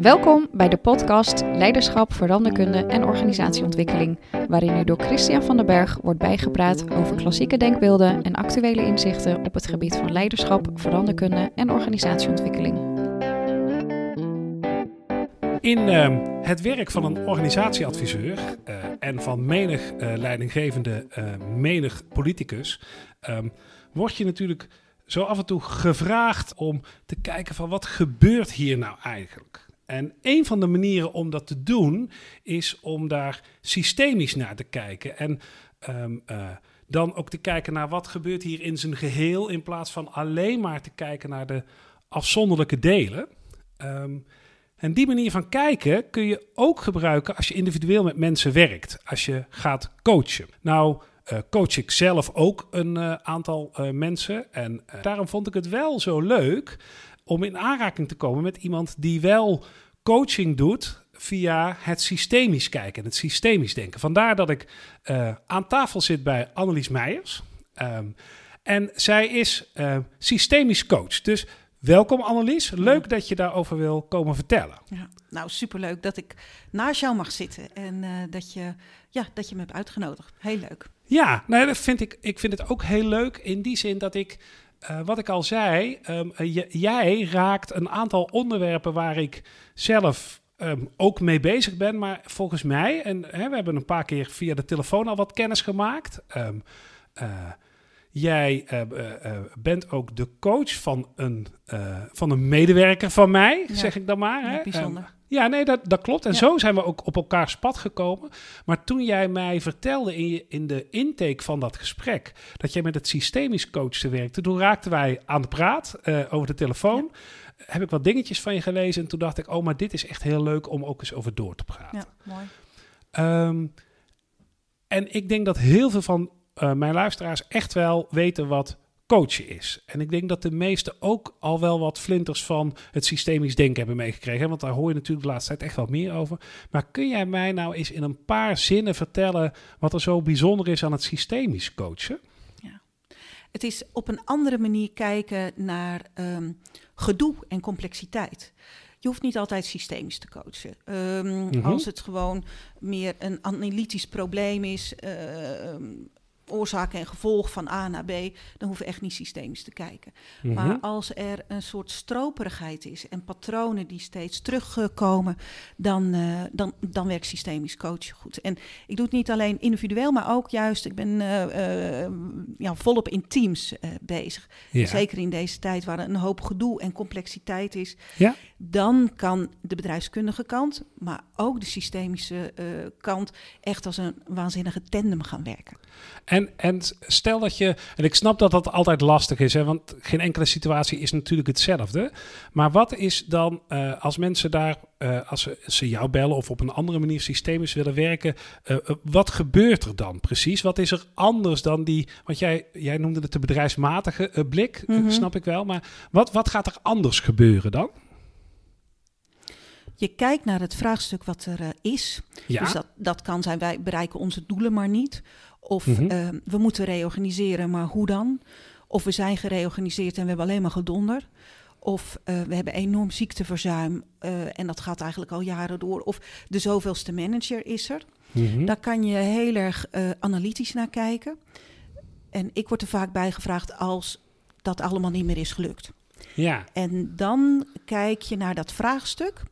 Welkom bij de podcast Leiderschap, Veranderkunde en Organisatieontwikkeling, waarin u door Christian van den Berg wordt bijgepraat over klassieke denkbeelden en actuele inzichten op het gebied van leiderschap, veranderkunde en organisatieontwikkeling. In uh, het werk van een organisatieadviseur uh, en van menig uh, leidinggevende, menig politicus, um, word je natuurlijk zo af en toe gevraagd om te kijken van wat gebeurt hier nou eigenlijk? En een van de manieren om dat te doen is om daar systemisch naar te kijken. En um, uh, dan ook te kijken naar wat gebeurt hier in zijn geheel, in plaats van alleen maar te kijken naar de afzonderlijke delen. Um, en die manier van kijken kun je ook gebruiken als je individueel met mensen werkt, als je gaat coachen. Nou, coach ik zelf ook een uh, aantal uh, mensen en daarom vond ik het wel zo leuk om in aanraking te komen met iemand die wel coaching doet via het systemisch kijken, het systemisch denken. Vandaar dat ik uh, aan tafel zit bij Annelies Meijers. Um, en zij is uh, systemisch coach. Dus welkom Annelies. Leuk dat je daarover wil komen vertellen. Ja, nou, superleuk dat ik naast jou mag zitten en uh, dat, je, ja, dat je me hebt uitgenodigd. Heel leuk. Ja, nou, dat vind ik, ik vind het ook heel leuk in die zin dat ik uh, wat ik al zei, um, jij raakt een aantal onderwerpen waar ik zelf um, ook mee bezig ben. Maar volgens mij, en hè, we hebben een paar keer via de telefoon al wat kennis gemaakt. Um, uh, jij bent ook de coach van een, van een medewerker van mij, ja. zeg ik dan maar. Hè? Ja, bijzonder. Ja, nee, dat, dat klopt. En ja. zo zijn we ook op elkaars pad gekomen. Maar toen jij mij vertelde in, je, in de intake van dat gesprek... dat jij met het systemisch coachen werkte... toen raakten wij aan de praat uh, over de telefoon. Ja. Heb ik wat dingetjes van je gelezen en toen dacht ik... oh, maar dit is echt heel leuk om ook eens over door te praten. Ja, mooi. Um, en ik denk dat heel veel van uh, mijn luisteraars echt wel weten wat coachen is. En ik denk dat de meesten ook al wel wat flinters van het systemisch denken hebben meegekregen. Want daar hoor je natuurlijk de laatste tijd echt wel meer over. Maar kun jij mij nou eens in een paar zinnen vertellen wat er zo bijzonder is aan het systemisch coachen? Ja. Het is op een andere manier kijken naar um, gedoe en complexiteit. Je hoeft niet altijd systemisch te coachen. Um, mm -hmm. Als het gewoon meer een analytisch probleem is, uh, oorzaak en gevolg van A naar B, dan hoeven we echt niet systemisch te kijken. Mm -hmm. Maar als er een soort stroperigheid is en patronen die steeds terugkomen, dan, uh, dan, dan werkt systemisch coachen goed. En ik doe het niet alleen individueel, maar ook juist, ik ben uh, uh, ja, volop in teams bezig. Ja. Zeker in deze tijd waar er een hoop gedoe en complexiteit is. Ja. Dan kan de bedrijfskundige kant, maar ook de systemische kant, echt als een waanzinnige tandem gaan werken. En, en stel dat je, en ik snap dat dat altijd lastig is, hè, want geen enkele situatie is natuurlijk hetzelfde. Maar wat is dan uh, als mensen daar, uh, als ze, ze, jou bellen of op een andere manier systemisch willen werken, uh, wat gebeurt er dan precies? Wat is er anders dan die, want jij, jij noemde het de bedrijfsmatige blik, mm -hmm. snap ik wel, maar wat, wat gaat er anders gebeuren dan? Je kijkt naar het vraagstuk wat er is. Ja. Dus dat, dat kan zijn, wij bereiken onze doelen maar niet. Of mm -hmm. uh, we moeten reorganiseren, maar hoe dan? Of we zijn gereorganiseerd en we hebben alleen maar gedonder. Of uh, we hebben enorm ziekteverzuim uh, en dat gaat eigenlijk al jaren door. Of de zoveelste manager is er. Mm -hmm. Daar kan je heel erg uh, analytisch naar kijken. En ik word er vaak bij gevraagd als dat allemaal niet meer is gelukt. Ja. En dan kijk je naar dat vraagstuk,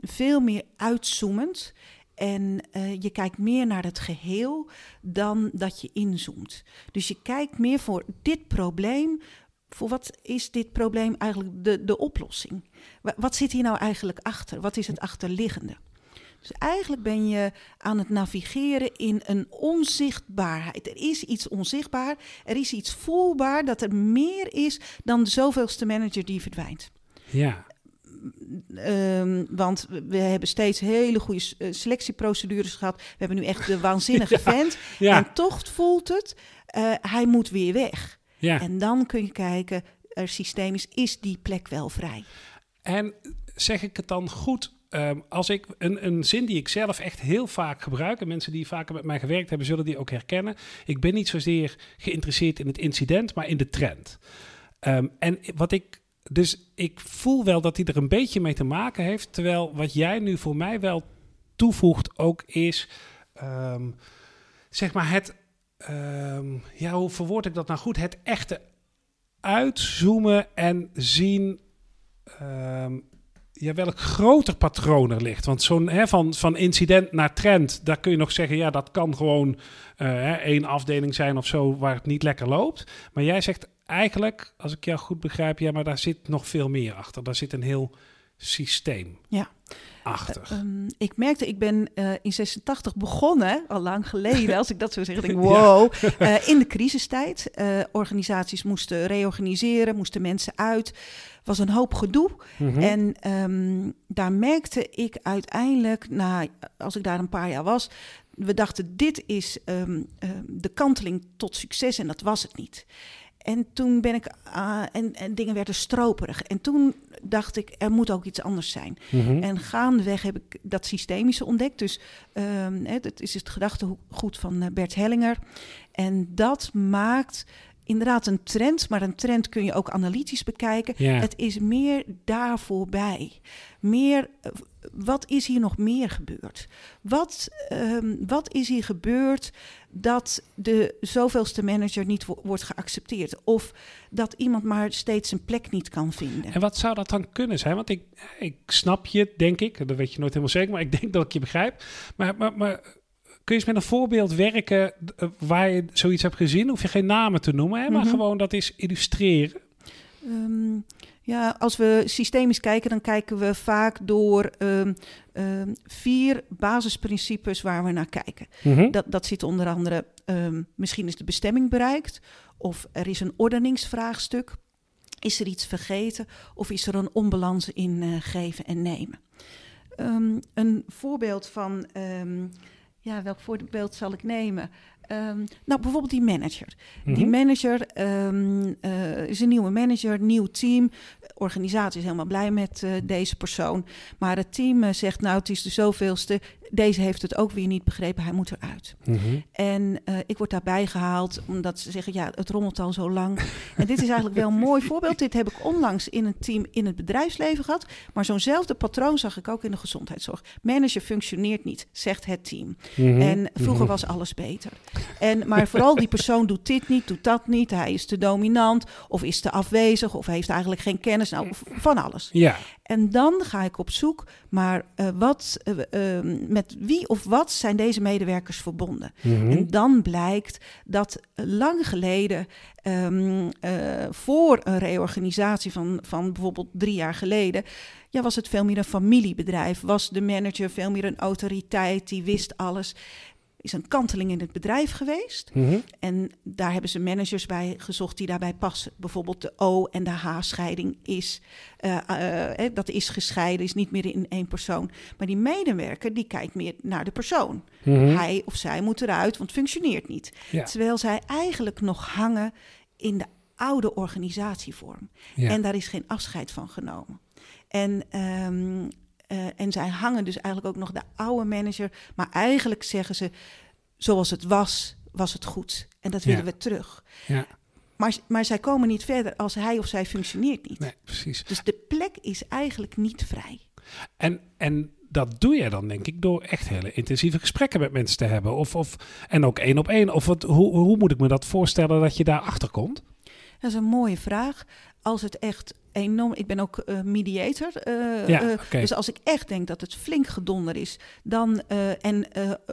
veel meer uitzoomend. En uh, je kijkt meer naar het geheel dan dat je inzoomt. Dus je kijkt meer voor dit probleem. Voor wat is dit probleem eigenlijk de, de oplossing? Wat zit hier nou eigenlijk achter? Wat is het achterliggende? Dus eigenlijk ben je aan het navigeren in een onzichtbaarheid. Er is iets onzichtbaar, er is iets voelbaar dat er meer is dan de zoveelste manager die verdwijnt. Ja. Um, want we hebben steeds hele goede selectieprocedures gehad. We hebben nu echt de waanzinnige ja, vent. Ja. En toch voelt het, uh, hij moet weer weg. Ja. En dan kun je kijken, er systemisch is die plek wel vrij. En zeg ik het dan goed Um, als ik een, een zin die ik zelf echt heel vaak gebruik, en mensen die vaker met mij gewerkt hebben, zullen die ook herkennen. Ik ben niet zozeer geïnteresseerd in het incident, maar in de trend. Um, en wat ik dus ik voel wel dat hij er een beetje mee te maken heeft. Terwijl wat jij nu voor mij wel toevoegt ook is, ehm, zeg maar het, ehm, ja, hoe verwoord ik dat nou goed? Het echte uitzoomen en zien um, ja, welk groter patroon er ligt. Want zo'n van, van incident naar trend, daar kun je nog zeggen, ja, dat kan gewoon uh, één afdeling zijn of zo waar het niet lekker loopt. Maar jij zegt eigenlijk, als ik jou goed begrijp, ja, maar daar zit nog veel meer achter. Daar zit een heel systeem. Ja. Achter. Uh, ik merkte, ik ben uh, in 86 begonnen, al lang geleden, als ik dat zo zeg, denk wow, ja. uh, in de crisistijd. organisaties moesten reorganiseren, moesten mensen uit was een hoop gedoe. Mm -hmm. En um, daar merkte ik uiteindelijk, na, als ik daar een paar jaar was, we dachten, dit is um, uh, de kanteling tot succes en dat was het niet. En toen ben ik, uh, en, en dingen werden stroperig. En toen dacht ik, er moet ook iets anders zijn. Mm -hmm. En gaandeweg heb ik dat systemische ontdekt. Dus um, hè, dat is het gedachtegoed van Bert Hellinger. En dat maakt inderdaad een trend, maar een trend kun je ook analytisch bekijken. Het is meer daar voorbij. Meer, wat is hier nog meer gebeurd? Wat, um, wat is hier gebeurd dat de zoveelste manager niet wo wordt geaccepteerd? Of dat iemand maar steeds zijn plek niet kan vinden? En wat zou dat dan kunnen zijn? Want ik, ik snap je, denk ik. Dat weet je nooit helemaal zeker, maar ik denk dat ik je begrijp. Maar, maar, maar Kun je eens met een voorbeeld werken waar je zoiets hebt gezien? Hoef je geen namen te noemen, hè, maar mm -hmm. gewoon dat is illustreren. Um, ja, als we systemisch kijken, dan kijken we vaak door um, um, vier basisprincipes waar we naar kijken. Mm -hmm. dat, dat zit onder andere, misschien is de bestemming bereikt, of er is een ordeningsvraagstuk. Is er iets vergeten of is er een onbalans in uh, geven en nemen? een voorbeeld van ja, welk voorbeeld zal ik nemen? Um, nou, bijvoorbeeld die manager. Mm -hmm. Die manager um, uh, is een nieuwe manager, nieuw team. Organisatie is helemaal blij met uh, deze persoon. Maar het team uh, zegt, nou, het is de zoveelste. Deze heeft het ook weer niet begrepen, hij moet eruit. Mm -hmm. En ik word daarbij gehaald omdat ze zeggen, ja, het rommelt al zo lang. en dit is eigenlijk wel een mooi voorbeeld. Dit heb ik onlangs in een team in het bedrijfsleven gehad. Maar zo'nzelfde patroon zag ik ook in de gezondheidszorg. Manager functioneert niet, zegt het team. Mm -hmm. En vroeger was alles beter. En, maar vooral die persoon doet dit niet, doet dat niet. Hij is te dominant of is te afwezig of heeft eigenlijk geen kennis. Nou, van alles. Ja. En dan ga ik op zoek, maar uh, wat, uh, uh, met wie of wat zijn deze medewerkers verbonden? Mm -hmm. En dan blijkt dat lang geleden, um, voor een reorganisatie van, van bijvoorbeeld drie jaar geleden, ja, was het veel meer een familiebedrijf. Was de manager veel meer een autoriteit, die wist alles is een kanteling in het bedrijf geweest. Mhm. Mm -hmm. En daar hebben ze managers bij gezocht die daarbij passen. Bijvoorbeeld de O- en de H-scheiding is, uh, uh, dat is gescheiden, is niet meer in één persoon. Maar die medewerker, die kijkt meer naar de persoon. Mhm. Mm -hmm. Hij of zij moet eruit, want het functioneert niet. Ja. Terwijl zij eigenlijk nog hangen in de oude organisatievorm. Ja. En daar is geen afscheid van genomen. En um, uh, en zij hangen dus eigenlijk ook nog de oude manager. Maar eigenlijk zeggen ze, zoals het was, was het goed. En dat willen ja. we terug. Ja. Maar, maar zij komen niet verder als hij of zij functioneert niet. Nee, precies. Dus de plek is eigenlijk niet vrij. En, en dat doe je dan, denk ik, door echt hele intensieve gesprekken met mensen te hebben. Of, of, en ook één op één. Of wat, hoe, hoe moet ik me dat voorstellen dat je daarachter komt? Dat is een mooie vraag. Als het echt enorm. Ik ben ook uh, mediator. Uh, ja, uh, okay. Dus als ik echt denk dat het flink gedonder is, dan en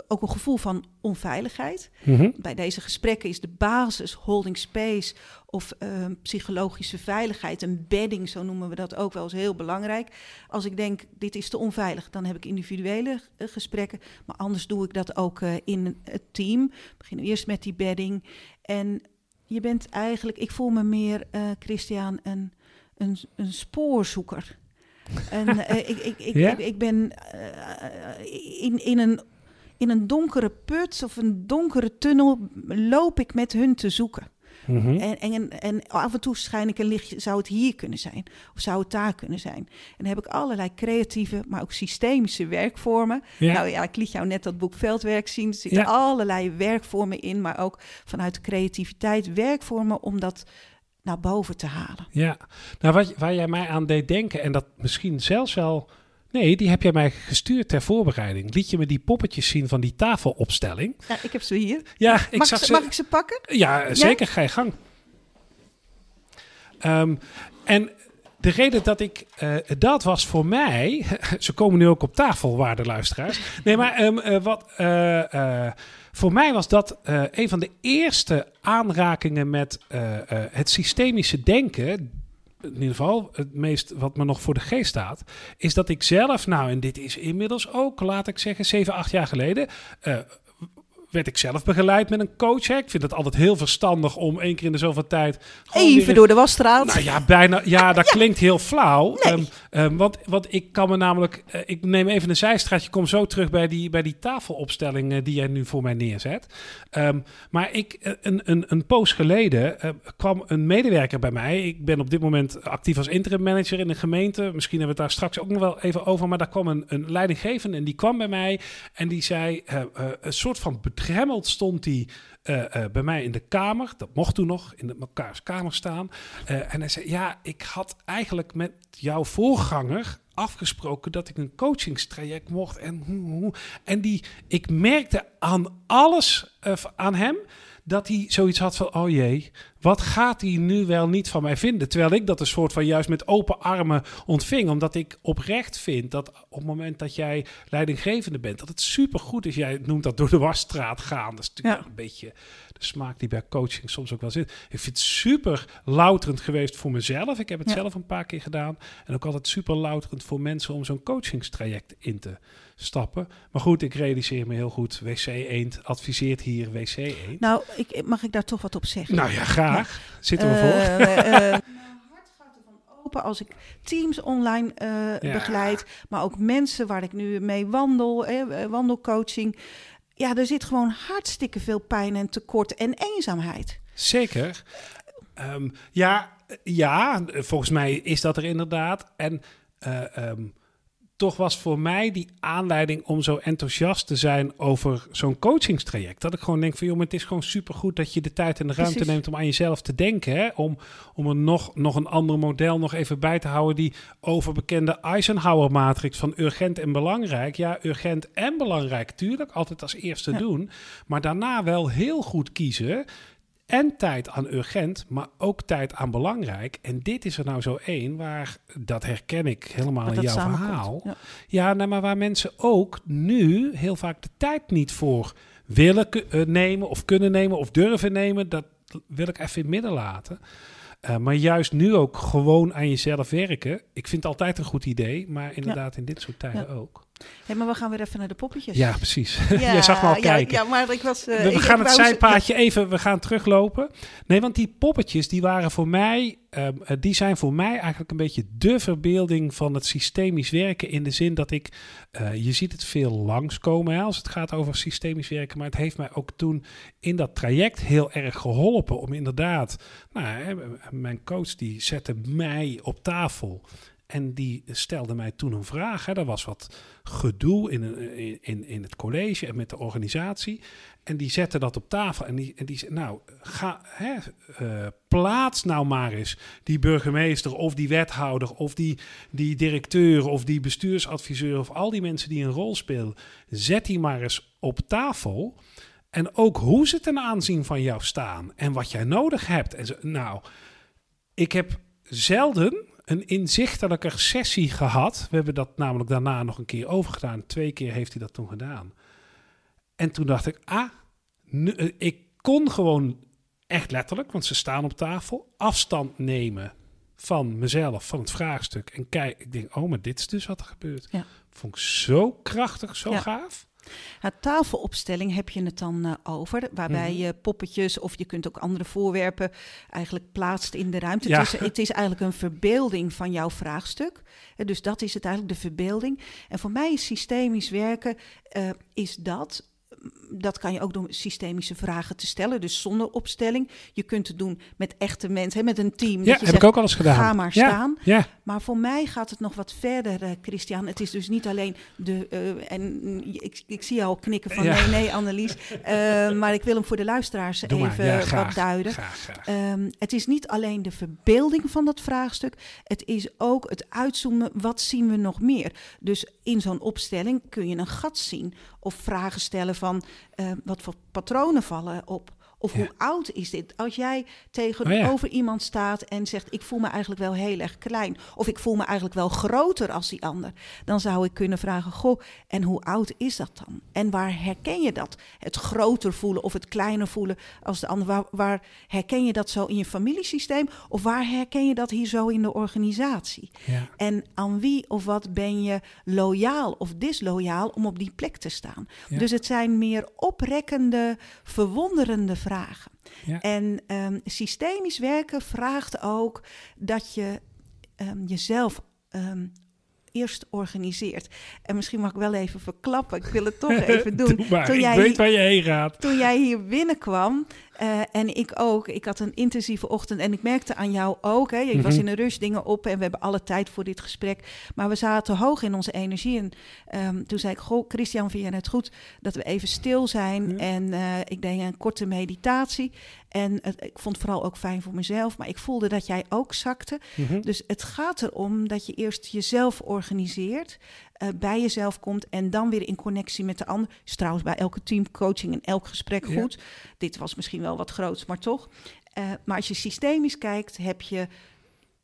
ook een gevoel van onveiligheid. Mm -hmm. Bij deze gesprekken is de basis holding space of psychologische veiligheid, een bedding, zo noemen we dat ook wel eens heel belangrijk. Als ik denk dit is te onveilig, dan heb ik individuele gesprekken, maar anders doe ik dat ook in het team. We beginnen eerst met die bedding en je bent eigenlijk, ik voel me meer, uh, Christian, een, een, een spoorzoeker. en uh, ik, ik, ik, ja? ik, ik, ben uh, in, in, een, in een donkere put of een donkere tunnel loop ik met hun te zoeken. Mm -hmm. en, en, en, af en toe schijn ik een lichtje, zou het hier kunnen zijn? Of zou het daar kunnen zijn? En dan heb ik allerlei creatieve, maar ook systemische werkvormen. Ja. Nou ja, ik liet jou net dat boek Veldwerk zien. Er zitten ja. allerlei werkvormen in, maar ook vanuit creativiteit werkvormen om dat naar boven te halen. Ja, nou wat, waar jij mij aan deed denken, en dat misschien zelfs wel. Nee, die heb jij mij gestuurd ter voorbereiding. Liet je me die poppetjes zien van die tafelopstelling? Ja, ik heb ze hier. Ja, ik mag, zag ik ze, ze. mag ik ze pakken? Ja, zeker. Ga je gang. Ehm, en de reden dat ik eh, dat was voor mij. ze komen nu ook op tafel, waarde luisteraars. Nee, maar eh, wat. eh, voor mij was dat een van de eerste aanrakingen met het systemische denken. In ieder geval, het meest wat me nog voor de geest staat. Is dat ik zelf, nou, en dit is inmiddels ook, laat ik zeggen, 7, 8 jaar geleden. eh, werd ik zelf begeleid met een coach. Hè. Ik vind het altijd heel verstandig om één keer in de zoveel tijd. weer Even door de wasstraat. nou ja, bijna. Ja, dat klinkt heel flauw. Ehm, ehm, want, want ik kan me namelijk. eh, ik neem even een zijstraatje. Kom zo terug bij die, bij die tafelopstelling eh, die jij nu voor mij neerzet. Ehm, maar ik, eh, een, een, een poos geleden kwam een medewerker bij mij. Ik ben op dit moment actief als interim manager in een gemeente. Misschien hebben we het daar straks ook nog wel even over. Maar daar kwam een, een leidinggevende en die kwam bij mij. En die zei: een soort van bedremmeld stond die. eh, eh, bij mij in de kamer, dat mocht toen nog, in de, elkaars kamer staan. Eh, en hij zei, ja, ik had eigenlijk met jouw voorganger afgesproken dat ik een coachingstraject mocht. En, en die, ik merkte aan alles aan hem dat hij zoiets had van, oh jee, wat gaat hij nu wel niet van mij vinden? Terwijl ik dat een soort van juist met open armen ontving. Omdat ik oprecht vind dat op het moment dat jij leidinggevende bent, dat het supergoed is. Jij noemt dat door de wasstraat gaan. Dat is natuurlijk Ja. een beetje de smaak die bij coaching soms ook wel zit. Ik vind het super louterend geweest voor mezelf. Ik heb het Ja. zelf een paar keer gedaan. En ook altijd super louterend voor mensen om zo'n coachingstraject in te stappen. Maar goed, ik realiseer me heel goed. WC Eend adviseert hier WC Eend. Nou, ik, mag ik daar toch wat op zeggen? Nou ja, graag. Zitten we voor. Eh, open als ik teams online eh, Ja. begeleid, maar ook mensen waar ik nu mee wandel, eh, wandelcoaching. Ja, er zit gewoon hartstikke veel pijn en tekort en eenzaamheid. Zeker. Ehm, ja, ja, volgens mij is dat er inderdaad. En ehm, toch was voor mij die aanleiding om zo enthousiast te zijn over zo'n coachingstraject. Dat ik gewoon denk van, joh, maar het is gewoon supergoed dat je de tijd en de ruimte Precies. neemt om aan jezelf te denken. Hè? Om, om er nog, nog een ander model nog even bij te houden. Die overbekende Eisenhower-matrix van urgent en belangrijk. Ja, urgent en belangrijk, tuurlijk. Altijd als eerste Ja. doen. Maar daarna wel heel goed kiezen en tijd aan urgent, maar ook tijd aan belangrijk. En dit is er nou zo één waar, dat herken ik helemaal Dat in jouw verhaal. Ja. Ja, nou, maar waar mensen ook nu heel vaak de tijd niet voor willen eh, nemen of kunnen nemen of durven nemen, dat wil ik even in het midden laten. Eh, maar juist nu ook gewoon aan jezelf werken. Ik vind het altijd een goed idee, maar inderdaad in dit soort tijden ook. Hé, maar we gaan weer even naar de poppetjes. Ja, precies. Jij zag me al ja, kijken. Ja, maar ik was... eh, we, we ik- gaan het zijpaadje even, we gaan teruglopen. Nee, want die poppetjes, die waren voor mij, ehm, eh, die zijn voor mij eigenlijk een beetje de verbeelding van het systemisch werken. In de zin dat ik, eh, je ziet het veel langskomen hè, als het gaat over systemisch werken. Maar het heeft mij ook toen in dat traject heel erg geholpen om inderdaad, nou, hè, mijn coach die zette mij op tafel. En die stelde mij toen een vraag. Hè. Er was wat gedoe in, in, in het college en met de organisatie. En die zette dat op tafel. En die, en die zei, nou, ga, hè, eh, plaats nou maar eens die burgemeester of die wethouder of die, die directeur of die bestuursadviseur of al die mensen die een rol spelen. Zet die maar eens op tafel. En ook hoe ze ten aanzien van jou staan en wat jij nodig hebt. En nou, ik heb zelden een inzichtelijker sessie gehad. We hebben dat namelijk daarna nog een keer overgedaan. Twee keer heeft hij dat toen gedaan. En toen dacht ik, ah, nu, eh, ik kon gewoon echt letterlijk, want ze staan op tafel, afstand nemen van mezelf, van het vraagstuk. En kijk, ik denk, oh, maar dit is dus wat er gebeurt. Ja. Vond ik zo krachtig, zo Ja. gaaf. Ja, tafelopstelling heb je het dan eh, over, waarbij Mhm. je poppetjes of je kunt ook andere voorwerpen eigenlijk plaatst in de ruimte. Ja. Het, is, het is eigenlijk een verbeelding van jouw vraagstuk. Eh, Dus dat is het eigenlijk, de verbeelding. En voor mij is systemisch werken, eh, is dat. Dat kan je ook doen met systemische vragen te stellen, dus zonder opstelling. Je kunt het doen met echte mensen, met een team. Ja, dat heb ik ook al eens gedaan. Ga maar Ja, staan. Ja, Maar voor mij gaat het nog wat verder, uh, Christian. Het is dus niet alleen de. Uh, en ik, ik zie jou al knikken van nee, nee, Annelies. Uh, maar ik wil hem voor de luisteraars even ja, graag, wat duiden. Graag, graag. Um, het is niet alleen de verbeelding van dat vraagstuk. Het is ook het uitzoomen. Wat zien we nog meer? Dus in zo'n opstelling kun je een gat zien. Of vragen stellen van wat voor patronen vallen op. Of hoe oud is dit? Als jij tegenover oh iemand staat en zegt: Ik voel me eigenlijk wel heel erg klein. Of ik voel me eigenlijk wel groter als die ander. Dan zou ik kunnen vragen: Goh, en hoe oud is dat dan? En waar herken je dat? Het groter voelen of het kleiner voelen als de ander. Waar, waar herken je dat zo in je familiesysteem? Of waar herken je dat hier zo in de organisatie? Ja. En aan wie of wat ben je loyaal of disloyaal om op die plek te staan? Dus het zijn meer oprekkende, verwonderende vragen vragen. Ja. En um, systemisch werken vraagt ook dat je um, jezelf um, eerst organiseert. En misschien mag ik wel even verklappen. Ik wil het toch even doen. Doe maar, toen jij ik weet waar je heen gaat. Toen jij hier binnenkwam, uh, en ik ook. Ik had een intensieve ochtend en ik merkte aan jou ook. Hè, je mm -hmm. was in een rush dingen op en we hebben alle tijd voor dit gesprek. Maar we zaten hoog in onze energie. En um, toen zei ik, goh, Christian, vind je het goed dat we even stil zijn? Ja. En uh, ik deed een korte meditatie. En ik vond het vooral ook fijn voor mezelf. Maar ik voelde dat jij ook zakte. Mm -hmm. Dus het gaat erom dat je eerst jezelf organiseert. Uh, bij jezelf komt en dan weer in connectie met de ander. Is trouwens bij elke teamcoaching en elk gesprek goed. Ja. Dit was misschien wel wat groots, maar toch. Uh, maar als je systemisch kijkt, heb je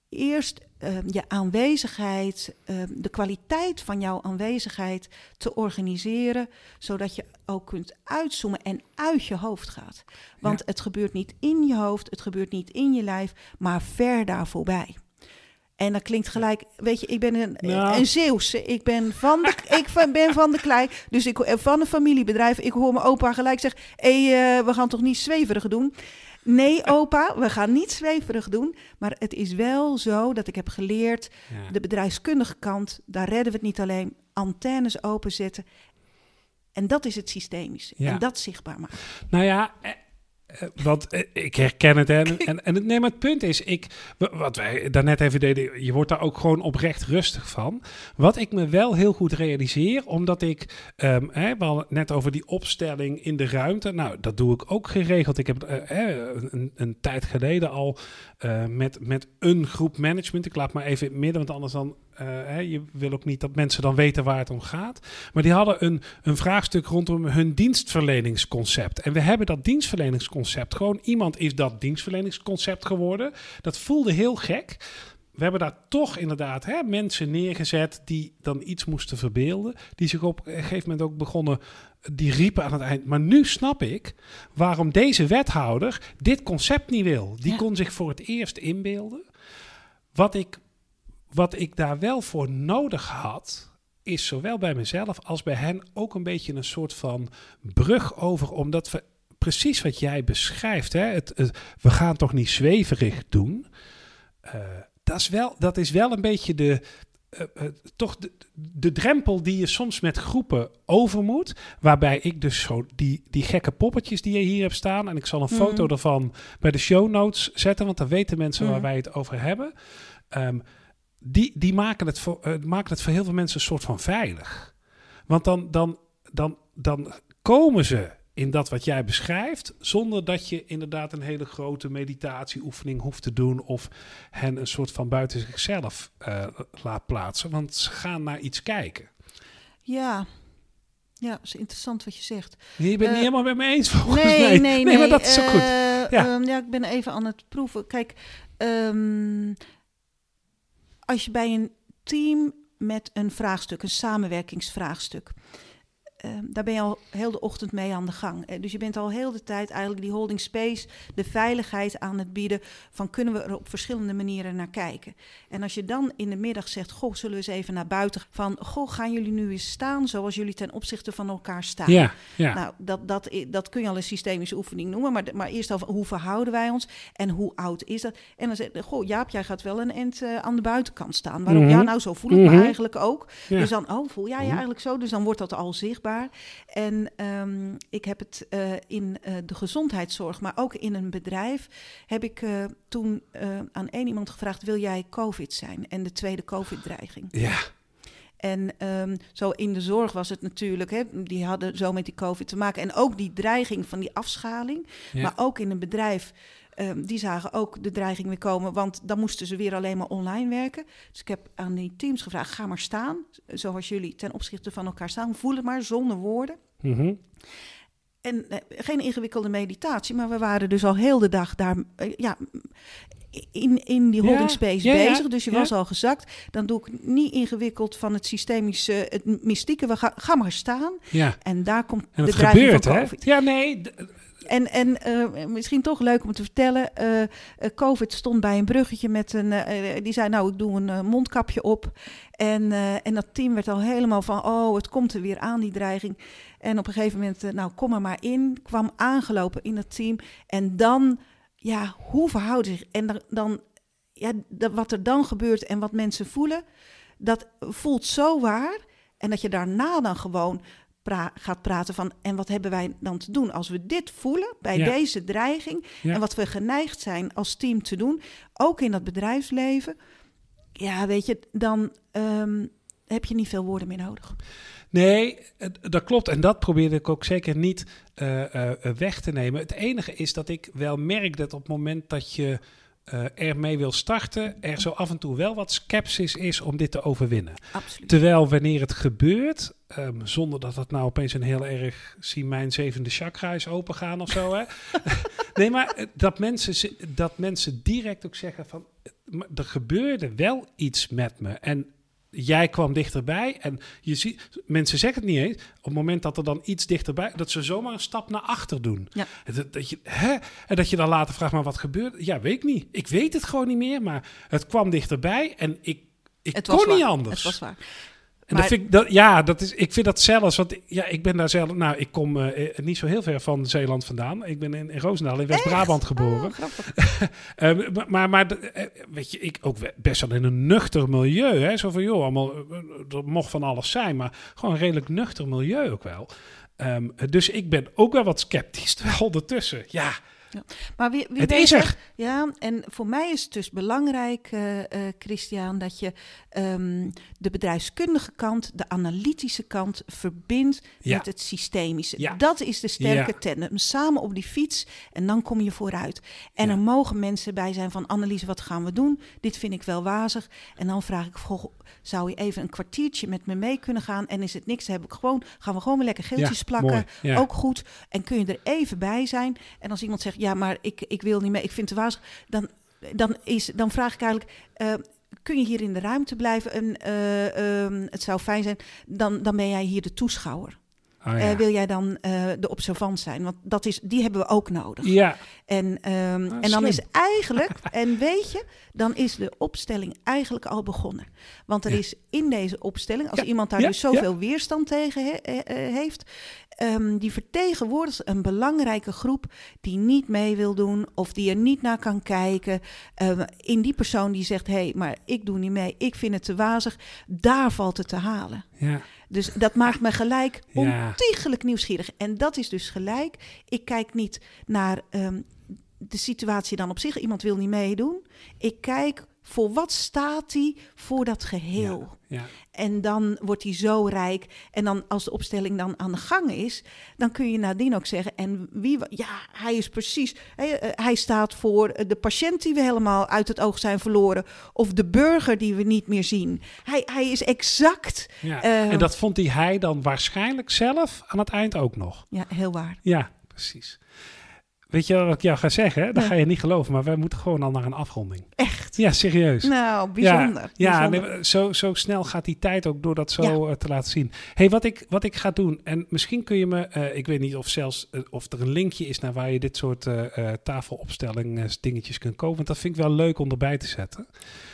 eerst uh, je aanwezigheid, de kwaliteit van jouw aanwezigheid te organiseren, zodat je ook kunt uitzoomen en uit je hoofd gaat. Want ja. het gebeurt niet in je hoofd, het gebeurt niet in je lijf, maar ver daar voorbij. En dat klinkt gelijk, weet je, ik ben een, nou. een Zeeuwse. Ik ben van de, ik ben van de klei. Dus ik van een familiebedrijf. Ik hoor mijn opa gelijk zeggen: hé, hey, uh, we gaan toch niet zweverig doen? Nee, opa, we gaan niet zweverig doen. Maar het is wel zo dat ik heb geleerd, ja. de bedrijfskundige kant, daar redden we het niet alleen. Antennes openzetten. En dat is het systemisch. Ja. En dat zichtbaar maken. Nou ja, want uh, ik herken het. En, en, en het, nee, maar het punt is, ik, wat wij daarnet even deden, je wordt daar ook gewoon oprecht rustig van. Wat ik me wel heel goed realiseer, omdat ik, um, hè, we hadden net over die opstelling in de ruimte. Nou, dat doe ik ook geregeld. Ik heb uh, een, een, tijd geleden al met, met een groep management, ik laat maar even in het midden, want anders dan uh, hè, je wil ook niet dat mensen dan weten waar het om gaat. Maar die hadden een, een vraagstuk rondom hun dienstverleningsconcept. En we hebben dat dienstverleningsconcept. Gewoon iemand is dat dienstverleningsconcept geworden. Dat voelde heel gek. We hebben daar toch inderdaad hè, mensen neergezet die dan iets moesten verbeelden. Die zich op een gegeven moment ook begonnen. Die riepen aan het eind. Maar nu snap ik waarom deze wethouder dit concept niet wil. Die ja. kon zich voor het eerst inbeelden. Wat ik wat ik daar wel voor nodig had, is zowel bij mezelf als bij hen ook een beetje een soort van brug over, omdat we precies wat jij beschrijft, hè, het, het, we gaan toch niet zweverig doen. Uh, dat, is wel, dat is wel een beetje de, uh, uh, toch de, de, drempel die je soms met groepen over moet. Waarbij ik dus zo die, die gekke poppetjes die je hier hebt staan. En ik zal een mm. foto daarvan bij de show notes zetten. Want dan weten mensen mm. waar wij het over hebben. Um, die, die maken, het voor, uh, maken het voor heel veel mensen een soort van veilig. Want dan, dan, dan, dan komen ze in dat wat jij beschrijft, zonder dat je inderdaad een hele grote meditatieoefening hoeft te doen of hen een soort van buiten zichzelf uh, laat plaatsen, want ze gaan naar iets kijken. Ja, ja, dat is interessant wat je zegt. Je bent uh, niet helemaal met me eens volgens nee, mij. Nee, nee, nee. maar dat is ook goed. Ja. Um, ja, ik ben even aan het proeven. Kijk, um, als je bij een team met een vraagstuk, een samenwerkingsvraagstuk. Uh, daar ben je al heel de ochtend mee aan de gang. Uh, dus je bent al heel de tijd eigenlijk die holding space, de veiligheid aan het bieden van kunnen we er op verschillende manieren naar kijken. En als je dan in de middag zegt, goh, zullen we eens even naar buiten van, goh, gaan jullie nu eens staan zoals jullie ten opzichte van elkaar staan? Ja, ja. Nou, dat, dat, dat kun je al een systemische oefening noemen, maar, maar eerst al hoe verhouden wij ons en hoe oud is dat? En dan zeg je, goh, Jaap, jij gaat wel een end uh, aan de buitenkant staan. Waarom? Mm -hmm. Ja, nou, zo voel ik mm -hmm. me eigenlijk ook. Ja. Dus dan, oh, voel jij je eigenlijk zo? Dus dan wordt dat al zichtbaar. Waar. En ehm, ik heb het uh, in uh, de gezondheidszorg, maar ook in een bedrijf, heb ik uh, toen aan één iemand gevraagd: wil jij COVID zijn? En de tweede COVID-dreiging. Ja. En um, zo in de zorg was het natuurlijk, hè, die hadden zo met die COVID te maken. En ook die dreiging van die afschaling. Ja. Maar ook in een bedrijf, um, die zagen ook de dreiging weer komen. Want dan moesten ze weer alleen maar online werken. Dus ik heb aan die teams gevraagd, ga maar staan. Zoals jullie ten opzichte van elkaar staan. Voel het maar, zonder woorden. Mm -hmm. En uh, geen ingewikkelde meditatie, maar we waren dus al heel de dag daar. Uh, ja, in, in die holding space ja, ja, bezig. Dus je was al gezakt. Dan doe ik niet ingewikkeld van het systemische, het mystieke. We gaan, ga maar staan. Ja. En daar komt en de het dreiging gebeurt, van hè? COVID. Ja, nee. En, en uh, misschien toch leuk om te vertellen. Uh, uh, COVID stond bij een bruggetje met een. die zei: Nou, ik doe een mondkapje op. En, en dat team werd al helemaal van: Oh, het komt er weer aan, die dreiging. En op een gegeven moment, nou, kom er maar in. Kwam aangelopen in het team. En dan ja, hoe verhoudt zich? En dan, ja, wat er dan gebeurt en wat mensen voelen, dat voelt zo waar. En dat je daarna dan gewoon pra gaat praten van, en wat hebben wij dan te doen? Als we dit voelen bij Ja. deze dreiging Ja. en wat we geneigd zijn als team te doen, ook in dat bedrijfsleven, ja, weet je, dan ehm, heb je niet veel woorden meer nodig. Nee, dat klopt. En dat probeerde ik ook zeker niet eh, eh, weg te nemen. Het enige is dat ik wel merk dat op het moment dat je eh ermee wil starten, er zo af en toe wel wat sceptisch is om dit te overwinnen. Absoluut. Terwijl wanneer het gebeurt, ehm, zonder dat het nou opeens een heel erg, zie mijn zevende chakra is opengaan of zo. Hè? nee, maar eh, dat mensen, dat mensen direct ook zeggen van, eh, er gebeurde wel iets met me. En jij kwam dichterbij en je ziet, mensen zeggen het niet eens, op het moment dat er dan iets dichterbij, dat ze zomaar een stap naar achter doen. Ja. En Dat, dat je, hè? En dat je dan later vraagt, maar wat gebeurde? Ja, weet ik niet. Ik weet het gewoon niet meer, maar het kwam dichterbij en ik, ik Het kon was niet waar. anders. Het was waar. En Maar- dat vind ik, dat, ja, dat is, ik vind dat zelfs, want ja, ik ben daar zelf, nou, ik kom eh, eh, niet zo heel ver van Zeeland vandaan. Ik ben in, in Roosendaal in West-Brabant geboren. Oh, grappig. Eh, maar- maar, weet je, ik ook best wel in een nuchter milieu. Hè? Zo van, joh, allemaal, er mocht van alles zijn, maar gewoon een redelijk nuchter milieu ook wel. Ehm, dus ik ben ook wel wat sceptisch. Terwijl ondertussen, ja, Maar wie, wie het weet is er. Ja, en voor mij is het dus belangrijk, eh, eh, Christian, dat je ehm, de bedrijfskundige kant, de analytische kant verbindt Ja. met het systemische. Ja. Dat is de sterke tandem. Samen op die fiets en dan kom je vooruit. En er mogen mensen bij zijn van Annelies, wat gaan we doen? Dit vind ik wel wazig. En dan vraag ik, goh, zou je even een kwartiertje met me mee kunnen gaan? En is het niks, heb ik gewoon, gaan we gewoon weer lekker geeltjes plakken. Ook goed. En kun je er even bij zijn? En als iemand zegt, ja, maar ik, ik wil niet mee, ik vind het wazig, dan, dan, is, dan vraag ik eigenlijk, eh, kun je hier in de ruimte blijven? En, eh, ehm, het zou fijn zijn, dan, dan ben jij hier de toeschouwer. Oh, ja. Eh, wil jij dan eh, de observant zijn? Want dat is, die hebben we ook nodig. ja, En, ehm, Ah, en dan slim. is eigenlijk, en weet je, dan is de opstelling eigenlijk al begonnen. Want er Ja. is in deze opstelling, als Ja, iemand daar dus zoveel weerstand tegen he- eh, heeft, ehm, die vertegenwoordigt een belangrijke groep die niet mee wil doen of die er niet naar kan kijken. Ehm, in die persoon die zegt, hé, hey, maar ik doe niet mee, ik vind het te wazig, daar valt het te halen. ja, Dus dat maakt me gelijk ontiegelijk nieuwsgierig. En dat is dus gelijk. Ik kijk niet naar ehm, de situatie dan op zich. Iemand wil niet meedoen. Ik kijk voor wat staat die voor dat geheel. ja. En dan wordt hij zo rijk. En dan als de opstelling dan aan de gang is, dan kun je nadien ook zeggen. En wie, ja, hij is precies. Hij, eh, hij staat voor eh, de patiënt die we helemaal uit het oog zijn verloren. Of de burger die we niet meer zien. Hij, hij is exact. ja. Eh, en dat vond hij dan waarschijnlijk zelf aan het eind ook nog. Ja, heel waar. Ja, precies. Weet je wat ik jou ga zeggen? Dat Nee. ga je niet geloven, maar wij moeten gewoon al naar een afronding. Echt. Ja, serieus. Nou, bijzonder. Ja, ja bijzonder. nee, zo, zo snel gaat die tijd ook door dat zo Ja. eh, te laten zien. hey, wat, ik, wat ik ga doen, en misschien kun je me, eh, ik weet niet of zelfs eh, of er een linkje is naar waar je dit soort tafelopstelling eh, dingetjes kunt kopen. Want dat vind ik wel leuk om erbij te zetten.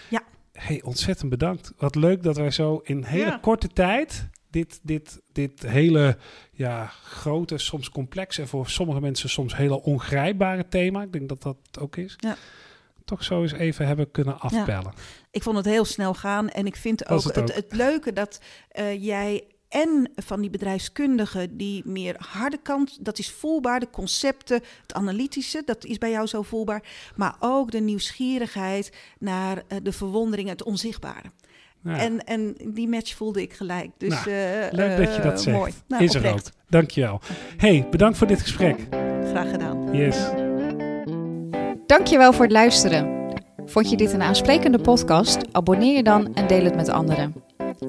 Ja. hey, ontzettend bedankt. Wat leuk dat wij zo in hele korte tijd dit, dit, dit hele ja, grote, soms complexe, voor sommige mensen soms hele ongrijpbare thema, ik denk dat dat ook is, Ja. toch zo eens even hebben kunnen afpellen. Ik vond het heel snel gaan. En ik vind ook het ook. het, leuke dat eh, jij En van die bedrijfskundigen die meer harde kant, dat is voelbaar. De concepten, het analytische, dat is bij jou zo voelbaar. Maar ook de nieuwsgierigheid naar uh, de verwondering, het onzichtbare. Ja. En, en die match voelde ik gelijk. Dus, nou, uh, leuk dat je dat zegt. Mooi. Nou, is er ook. Dankjewel. Hey, bedankt voor dit gesprek. Graag gedaan. Yes. Dankjewel voor het luisteren. Vond je dit een aansprekende podcast? Abonneer je dan en deel het met anderen.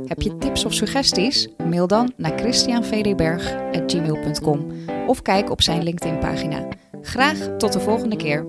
Heb je tips of suggesties? Mail dan naar christianvdberg.gmail.com of kijk op zijn LinkedIn-pagina. Graag tot de volgende keer.